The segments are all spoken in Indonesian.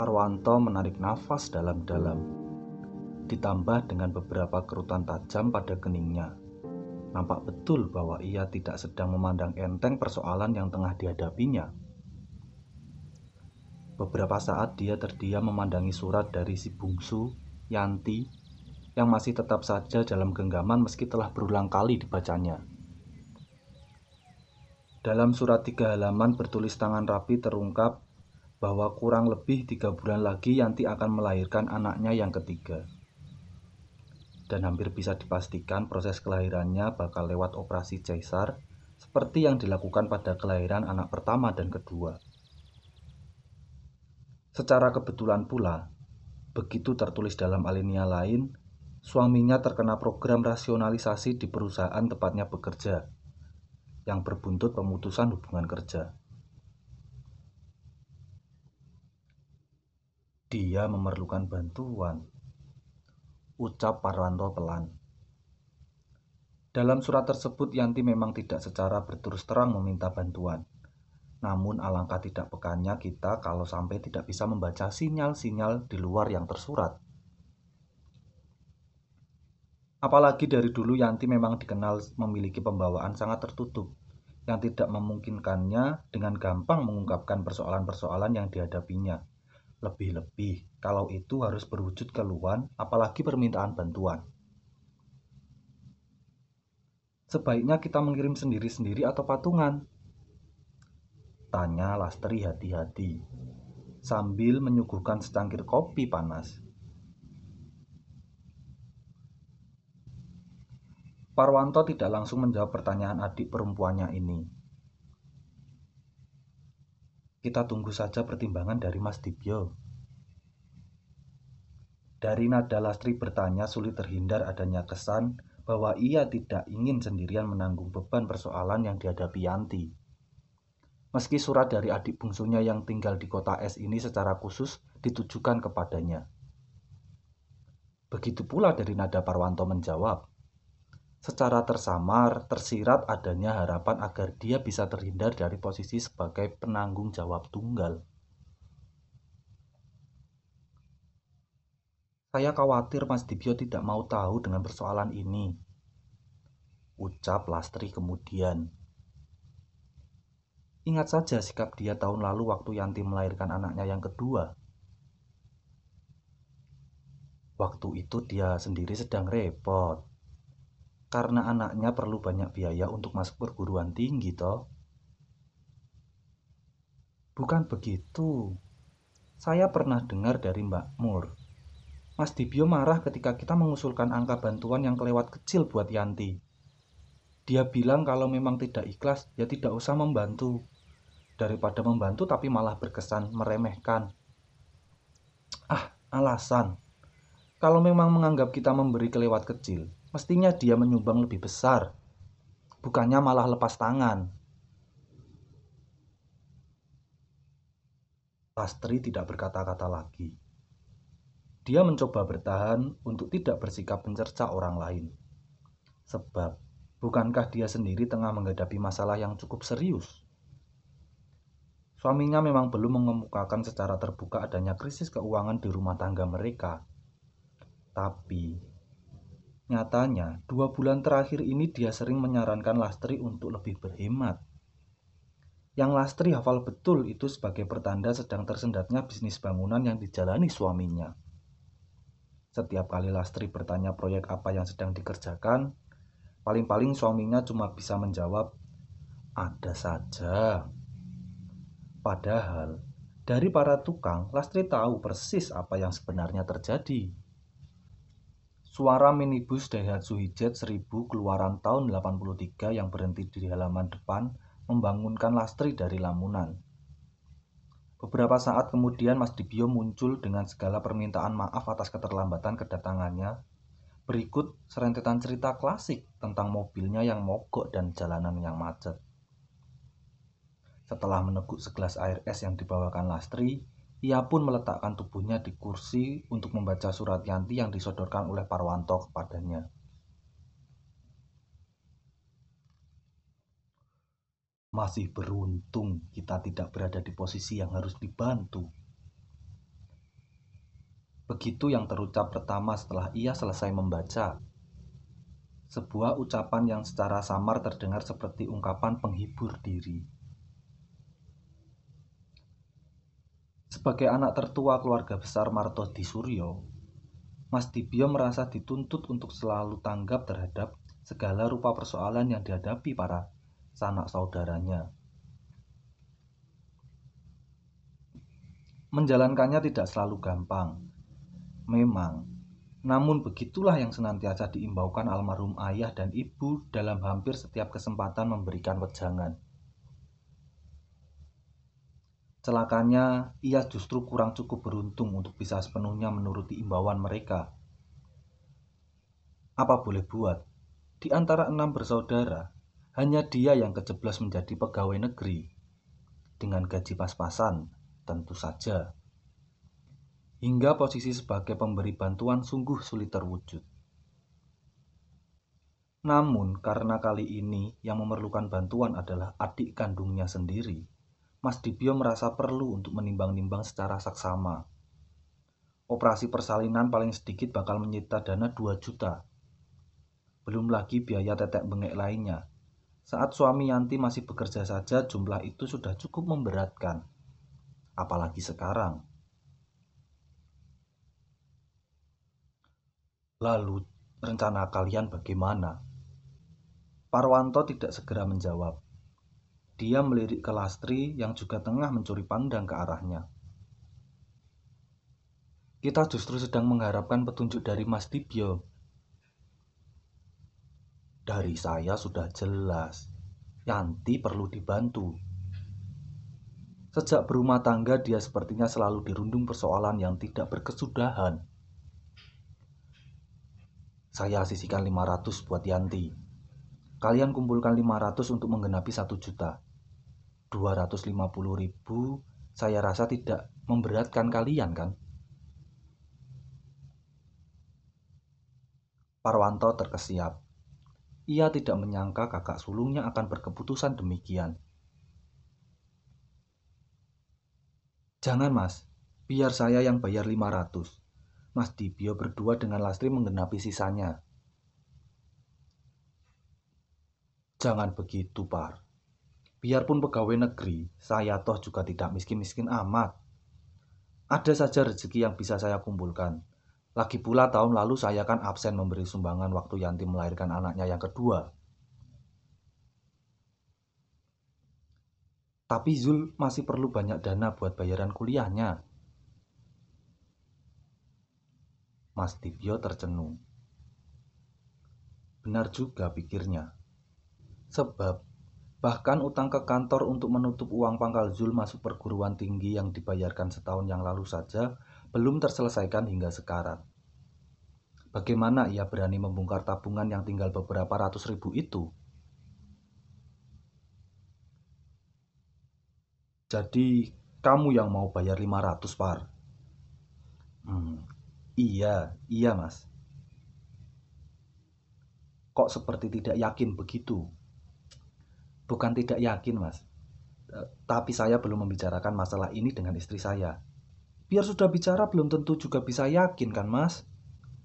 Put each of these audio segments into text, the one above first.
Parwanto menarik nafas dalam-dalam, ditambah dengan beberapa kerutan tajam pada keningnya. Nampak betul bahwa ia tidak sedang memandang enteng persoalan yang tengah dihadapinya. Beberapa saat dia terdiam memandangi surat dari si bungsu, Yanti, yang masih tetap saja dalam genggaman meski telah berulang kali dibacanya. Dalam surat tiga halaman bertulis tangan rapi terungkap bahwa kurang lebih tiga bulan lagi Yanti akan melahirkan anaknya yang ketiga. Dan hampir bisa dipastikan proses kelahirannya bakal lewat operasi cesar seperti yang dilakukan pada kelahiran anak pertama dan kedua. Secara kebetulan pula, begitu tertulis dalam alinea lain, suaminya terkena program rasionalisasi di perusahaan tempatnya bekerja yang berbuntut pemutusan hubungan kerja. Dia memerlukan bantuan. Ucap Parwanto pelan. Dalam surat tersebut Yanti memang tidak secara berterus terang meminta bantuan. Namun alangkah tidak pekannya kita kalau sampai tidak bisa membaca sinyal-sinyal di luar yang tersurat. Apalagi dari dulu Yanti memang dikenal memiliki pembawaan sangat tertutup yang tidak memungkinkannya dengan gampang mengungkapkan persoalan-persoalan yang dihadapinya. Lebih-lebih kalau itu harus berwujud keluhan, apalagi permintaan bantuan. Sebaiknya kita mengirim sendiri-sendiri atau patungan? Tanya Lastri hati-hati, sambil menyuguhkan secangkir kopi panas. Parwanto tidak langsung menjawab pertanyaan adik perempuannya ini. Kita tunggu saja pertimbangan dari Mas Dibyo. Dari nada Lastri bertanya sulit terhindar adanya kesan bahwa ia tidak ingin sendirian menanggung beban persoalan yang dihadapi Yanti. Meski surat dari adik bungsunya yang tinggal di kota S ini secara khusus ditujukan kepadanya. Begitu pula dari nada Parwanto menjawab, secara tersamar tersirat adanya harapan agar dia bisa terhindar dari posisi sebagai penanggung jawab tunggal. Saya khawatir Mas Dibyo tidak mau tahu dengan persoalan ini. Ucap Lastri kemudian. Ingat saja sikap dia tahun lalu waktu Yanti melahirkan anaknya yang kedua. Waktu itu dia sendiri sedang repot karena anaknya perlu banyak biaya untuk masuk perguruan tinggi toh. Bukan begitu. Saya pernah dengar dari Mbak Mur. Mas Dibio marah ketika kita mengusulkan angka bantuan yang kelewat kecil buat Yanti. Dia bilang kalau memang tidak ikhlas, ya tidak usah membantu. Daripada membantu tapi malah berkesan meremehkan. Ah, alasan. Kalau memang menganggap kita memberi kelewat kecil, mestinya dia menyumbang lebih besar, bukannya malah lepas tangan. Pastri tidak berkata-kata lagi. Dia mencoba bertahan untuk tidak bersikap mencerca orang lain. Sebab, bukankah dia sendiri tengah menghadapi masalah yang cukup serius? Suaminya memang belum mengemukakan secara terbuka adanya krisis keuangan di rumah tangga mereka. Tapi, Nyatanya, dua bulan terakhir ini dia sering menyarankan Lastri untuk lebih berhemat. Yang Lastri hafal betul itu sebagai pertanda sedang tersendatnya bisnis bangunan yang dijalani suaminya. Setiap kali Lastri bertanya proyek apa yang sedang dikerjakan, paling-paling suaminya cuma bisa menjawab, ada saja. Padahal, dari para tukang, Lastri tahu persis apa yang sebenarnya terjadi. Suara minibus Daihatsu Hijet 1000 keluaran tahun 83 yang berhenti di halaman depan membangunkan Lastri dari lamunan. Beberapa saat kemudian Mas Dibio muncul dengan segala permintaan maaf atas keterlambatan kedatangannya. Berikut serentetan cerita klasik tentang mobilnya yang mogok dan jalanan yang macet. Setelah meneguk segelas air es yang dibawakan Lastri, ia pun meletakkan tubuhnya di kursi untuk membaca surat Yanti yang disodorkan oleh Parwanto kepadanya. Masih beruntung kita tidak berada di posisi yang harus dibantu. Begitu yang terucap pertama setelah ia selesai membaca. Sebuah ucapan yang secara samar terdengar seperti ungkapan penghibur diri. Sebagai anak tertua keluarga besar Marto di Suryo, Mas Dibio merasa dituntut untuk selalu tanggap terhadap segala rupa persoalan yang dihadapi para sanak saudaranya. Menjalankannya tidak selalu gampang. Memang, namun begitulah yang senantiasa diimbaukan almarhum ayah dan ibu dalam hampir setiap kesempatan memberikan wejangan. Celakanya, ia justru kurang cukup beruntung untuk bisa sepenuhnya menuruti imbauan mereka. Apa boleh buat, di antara enam bersaudara, hanya dia yang kejeblos menjadi pegawai negeri. Dengan gaji pas-pasan, tentu saja hingga posisi sebagai pemberi bantuan sungguh sulit terwujud. Namun, karena kali ini yang memerlukan bantuan adalah adik kandungnya sendiri, Mas Dibio merasa perlu untuk menimbang-nimbang secara saksama. Operasi persalinan paling sedikit bakal menyita dana 2 juta. Belum lagi biaya tetek bengek lainnya. Saat suami Yanti masih bekerja saja, jumlah itu sudah cukup memberatkan. Apalagi sekarang. Lalu, rencana kalian bagaimana? Parwanto tidak segera menjawab. Dia melirik ke Lastri yang juga tengah mencuri pandang ke arahnya. Kita justru sedang mengharapkan petunjuk dari Mas Dibyo. Dari saya sudah jelas, Yanti perlu dibantu. Sejak berumah tangga dia sepertinya selalu dirundung persoalan yang tidak berkesudahan. Saya sisihkan 500 buat Yanti. Kalian kumpulkan 500 untuk menggenapi 1 juta. 250 ribu saya rasa tidak memberatkan kalian kan? Parwanto terkesiap. Ia tidak menyangka kakak sulungnya akan berkeputusan demikian. Jangan mas, biar saya yang bayar 500. Mas Dibio berdua dengan Lastri menggenapi sisanya. Jangan begitu, Par. Biarpun pegawai negeri, saya toh juga tidak miskin-miskin amat. Ada saja rezeki yang bisa saya kumpulkan. Lagi pula tahun lalu saya kan absen memberi sumbangan waktu Yanti melahirkan anaknya yang kedua. Tapi Zul masih perlu banyak dana buat bayaran kuliahnya. Mas Divyo tercenung. Benar juga pikirnya. Sebab bahkan utang ke kantor untuk menutup uang pangkal Zul masuk perguruan tinggi yang dibayarkan setahun yang lalu saja belum terselesaikan hingga sekarang. Bagaimana ia berani membongkar tabungan yang tinggal beberapa ratus ribu itu? Jadi, kamu yang mau bayar 500 par? Hmm, Iya, iya mas. Kok seperti tidak yakin begitu? Bukan tidak yakin mas, eh, tapi saya belum membicarakan masalah ini dengan istri saya. Biar sudah bicara belum tentu juga bisa yakin kan mas?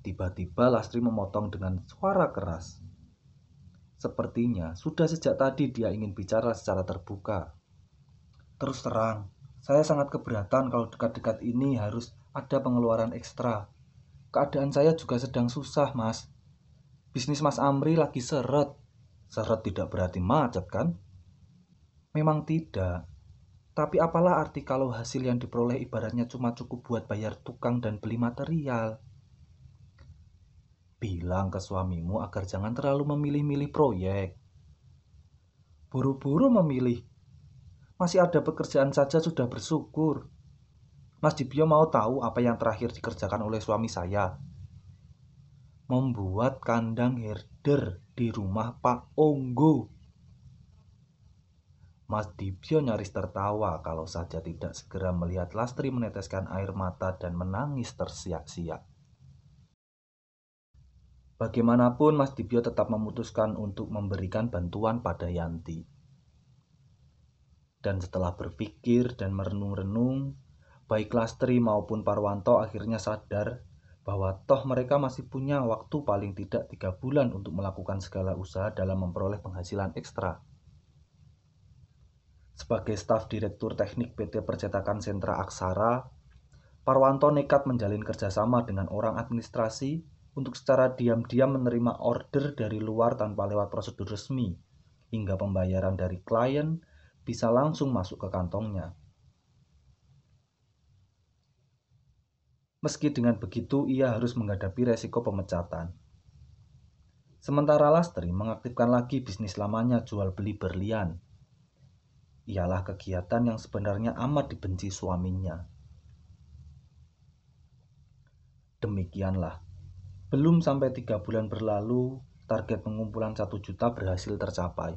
Tiba-tiba Lastri memotong dengan suara keras. Sepertinya sudah sejak tadi dia ingin bicara secara terbuka. Terus terang, saya sangat keberatan kalau dekat-dekat ini harus ada pengeluaran ekstra Keadaan saya juga sedang susah, Mas. Bisnis Mas Amri lagi seret. Seret tidak berarti macet, kan? Memang tidak. Tapi apalah arti kalau hasil yang diperoleh ibaratnya cuma cukup buat bayar tukang dan beli material? Bilang ke suamimu agar jangan terlalu memilih-milih proyek. Buru-buru memilih. Masih ada pekerjaan saja sudah bersyukur. Mas Dibio mau tahu apa yang terakhir dikerjakan oleh suami saya. Membuat kandang di rumah Pak Onggo. Mas Dibio nyaris tertawa kalau saja tidak segera melihat Lastri meneteskan air mata dan menangis tersiak-siak. Bagaimanapun Mas Dibio tetap memutuskan untuk memberikan bantuan pada Yanti. Dan setelah berpikir dan merenung-renung, baik Lastri maupun Parwanto akhirnya sadar bahwa toh mereka masih punya waktu paling tidak tiga bulan untuk melakukan segala usaha dalam memperoleh penghasilan ekstra. Sebagai staf Direktur Teknik PT Percetakan Sentra Aksara, Parwanto nekat menjalin kerjasama dengan orang administrasi untuk secara diam-diam menerima order dari luar tanpa lewat prosedur resmi, hingga pembayaran dari klien bisa langsung masuk ke kantongnya. Meski dengan begitu, ia harus menghadapi resiko pemecatan. Sementara Lastri mengaktifkan lagi bisnis lamanya jual beli berlian. Ialah kegiatan yang sebenarnya amat dibenci suaminya. Demikianlah, belum sampai tiga bulan berlalu, target pengumpulan satu juta berhasil tercapai.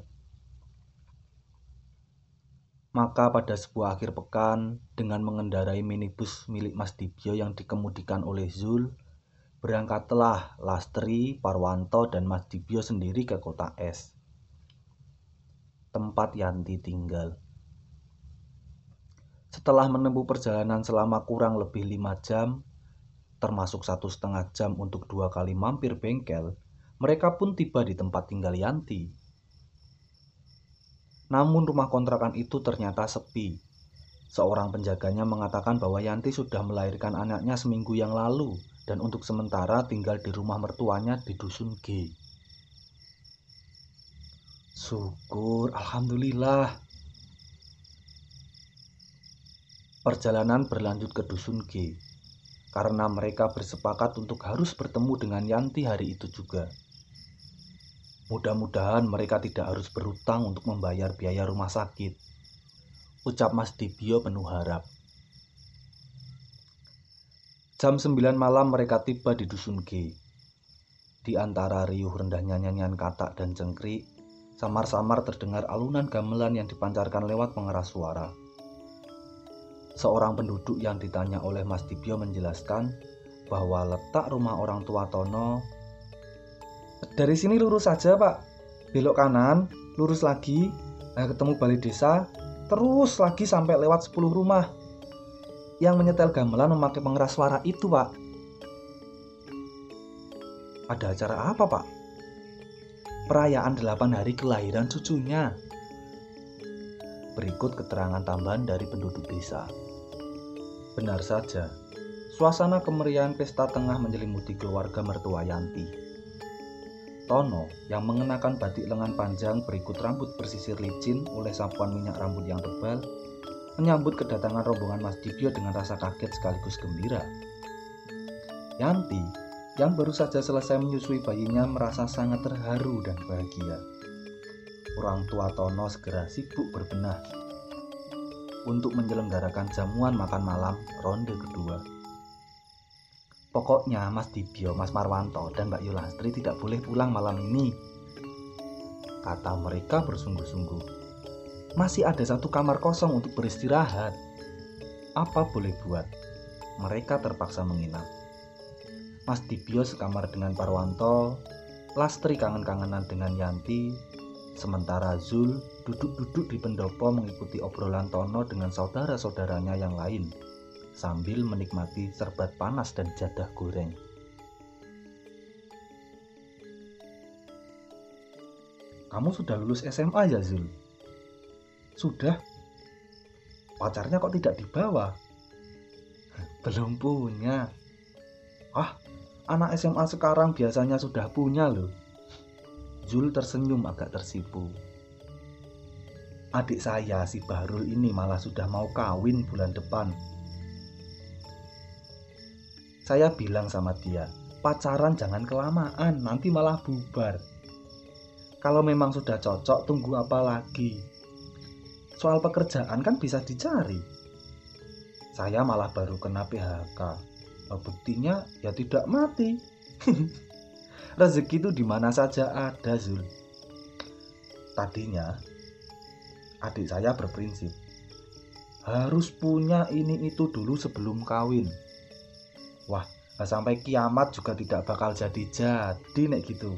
Maka pada sebuah akhir pekan, dengan mengendarai minibus milik Mas Dibyo yang dikemudikan oleh Zul, berangkatlah Lastri, Parwanto, dan Mas Dibyo sendiri ke kota S. Tempat Yanti tinggal. Setelah menempuh perjalanan selama kurang lebih lima jam, termasuk satu setengah jam untuk dua kali mampir bengkel, mereka pun tiba di tempat tinggal Yanti. Namun rumah kontrakan itu ternyata sepi. Seorang penjaganya mengatakan bahwa Yanti sudah melahirkan anaknya seminggu yang lalu dan untuk sementara tinggal di rumah mertuanya di Dusun G. Syukur, Alhamdulillah. Perjalanan berlanjut ke Dusun G karena mereka bersepakat untuk harus bertemu dengan Yanti hari itu juga. Mudah-mudahan mereka tidak harus berutang untuk membayar biaya rumah sakit. Ucap Mas Dibio penuh harap. Jam 9 malam mereka tiba di Dusun G. Di antara riuh rendahnya nyanyian katak dan cengkrik, samar-samar terdengar alunan gamelan yang dipancarkan lewat pengeras suara. Seorang penduduk yang ditanya oleh Mas Dibio menjelaskan bahwa letak rumah orang tua Tono dari sini lurus saja pak. Belok kanan lurus lagi. Nah ketemu balai desa terus lagi sampai lewat 10 rumah. Yang menyetel gamelan memakai pengeras suara itu pak. Ada acara apa pak? perayaan 8 hari kelahiran cucunya. Berikut keterangan tambahan dari penduduk desa. Benar saja suasana kemeriahan pesta tengah menyelimuti keluarga mertua Yanti Tono yang mengenakan batik lengan panjang berikut rambut bersisir licin oleh sapuan minyak rambut yang tebal menyambut kedatangan rombongan Mas Dibyo dengan rasa kaget sekaligus gembira. Yanti yang baru saja selesai menyusui bayinya merasa sangat terharu dan bahagia. Orang tua Tono segera sibuk berbenah untuk menyelenggarakan jamuan makan malam ronde kedua. Pokoknya Mas Dibyo, Mas Marwanto, dan Mbak Yulastri tidak boleh pulang malam ini. Kata mereka bersungguh-sungguh. Masih ada satu kamar kosong untuk beristirahat. Apa boleh buat? Mereka terpaksa menginap. Mas Dibyo sekamar dengan Parwanto, Lastri kangen-kangenan dengan Yanti, sementara Zul duduk-duduk di pendopo mengikuti obrolan Tono dengan saudara-saudaranya yang lain sambil menikmati serbat panas dan jadah goreng. Kamu sudah lulus SMA ya Zul? Sudah. Pacarnya kok tidak dibawa? Belum punya. Ah, anak SMA sekarang biasanya sudah punya loh. Zul tersenyum agak tersipu. Adik saya si Bahrul ini malah sudah mau kawin bulan depan saya bilang sama dia, pacaran jangan kelamaan, nanti malah bubar. Kalau memang sudah cocok, tunggu apa lagi? Soal pekerjaan kan bisa dicari. Saya malah baru kena PHK. Nah, buktinya ya tidak mati. Rezeki itu di mana saja ada, Zul. Tadinya adik saya berprinsip harus punya ini itu dulu sebelum kawin wah sampai kiamat juga tidak bakal jadi-jadi nek gitu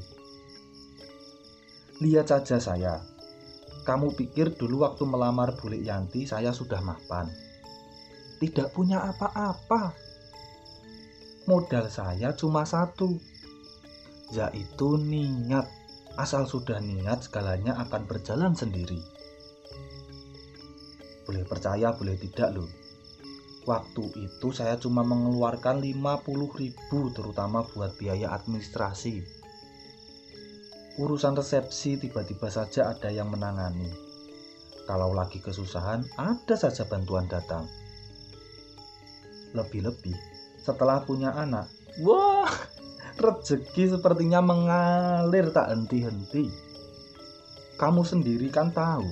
lihat saja saya kamu pikir dulu waktu melamar bulik Yanti saya sudah mapan tidak punya apa-apa. Modal saya cuma satu, yaitu niat. Asal sudah niat, segalanya akan berjalan sendiri. Boleh percaya, boleh tidak loh. Waktu itu saya cuma mengeluarkan 50 ribu terutama buat biaya administrasi. Urusan resepsi tiba-tiba saja ada yang menangani. Kalau lagi kesusahan, ada saja bantuan datang. Lebih-lebih, setelah punya anak, wah, rezeki sepertinya mengalir tak henti-henti. Kamu sendiri kan tahu,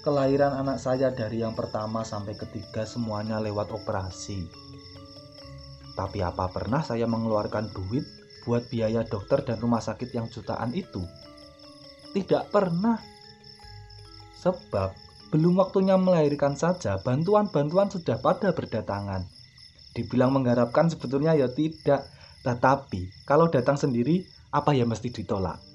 kelahiran anak saya dari yang pertama sampai ketiga semuanya lewat operasi. Tapi apa pernah saya mengeluarkan duit buat biaya dokter dan rumah sakit yang jutaan itu? Tidak pernah. Sebab belum waktunya melahirkan saja, bantuan-bantuan sudah pada berdatangan. Dibilang mengharapkan sebetulnya ya tidak, tetapi kalau datang sendiri, apa ya mesti ditolak?